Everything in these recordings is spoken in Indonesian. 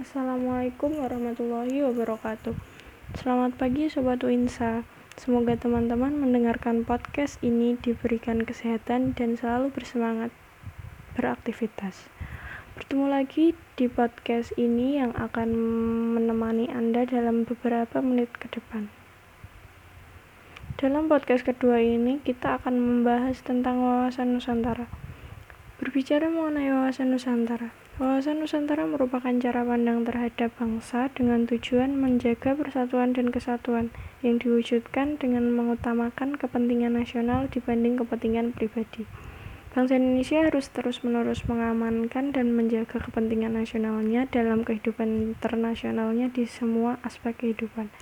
Assalamualaikum warahmatullahi wabarakatuh. Selamat pagi Sobat Winsa. Semoga teman-teman mendengarkan podcast ini diberikan kesehatan dan selalu bersemangat beraktivitas. Bertemu lagi di podcast ini yang akan menemani Anda dalam beberapa menit ke depan. Dalam podcast kedua ini, kita akan membahas tentang wawasan Nusantara. Berbicara mengenai wawasan Nusantara, Wawasan Nusantara merupakan cara pandang terhadap bangsa dengan tujuan menjaga persatuan dan kesatuan yang diwujudkan dengan mengutamakan kepentingan nasional dibanding kepentingan pribadi. Bangsa Indonesia harus terus-menerus mengamankan dan menjaga kepentingan nasionalnya dalam kehidupan internasionalnya di semua aspek kehidupan,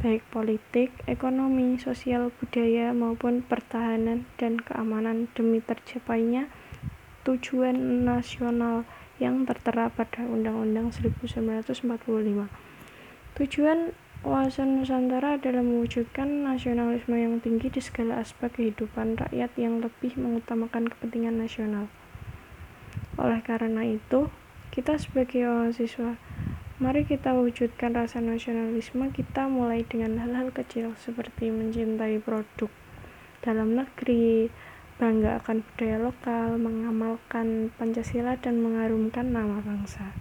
baik politik, ekonomi, sosial, budaya, maupun pertahanan dan keamanan demi tercapainya tujuan nasional yang tertera pada Undang-Undang 1945. Tujuan wawasan Nusantara adalah mewujudkan nasionalisme yang tinggi di segala aspek kehidupan rakyat yang lebih mengutamakan kepentingan nasional. Oleh karena itu, kita sebagai mahasiswa, mari kita wujudkan rasa nasionalisme kita mulai dengan hal-hal kecil seperti mencintai produk dalam negeri, bangga akan budaya lokal, mengamalkan Pancasila dan mengharumkan nama bangsa.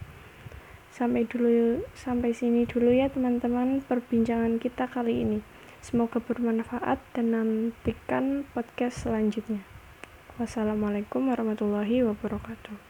Sampai dulu sampai sini dulu ya teman-teman perbincangan kita kali ini. Semoga bermanfaat dan nantikan podcast selanjutnya. Wassalamualaikum warahmatullahi wabarakatuh.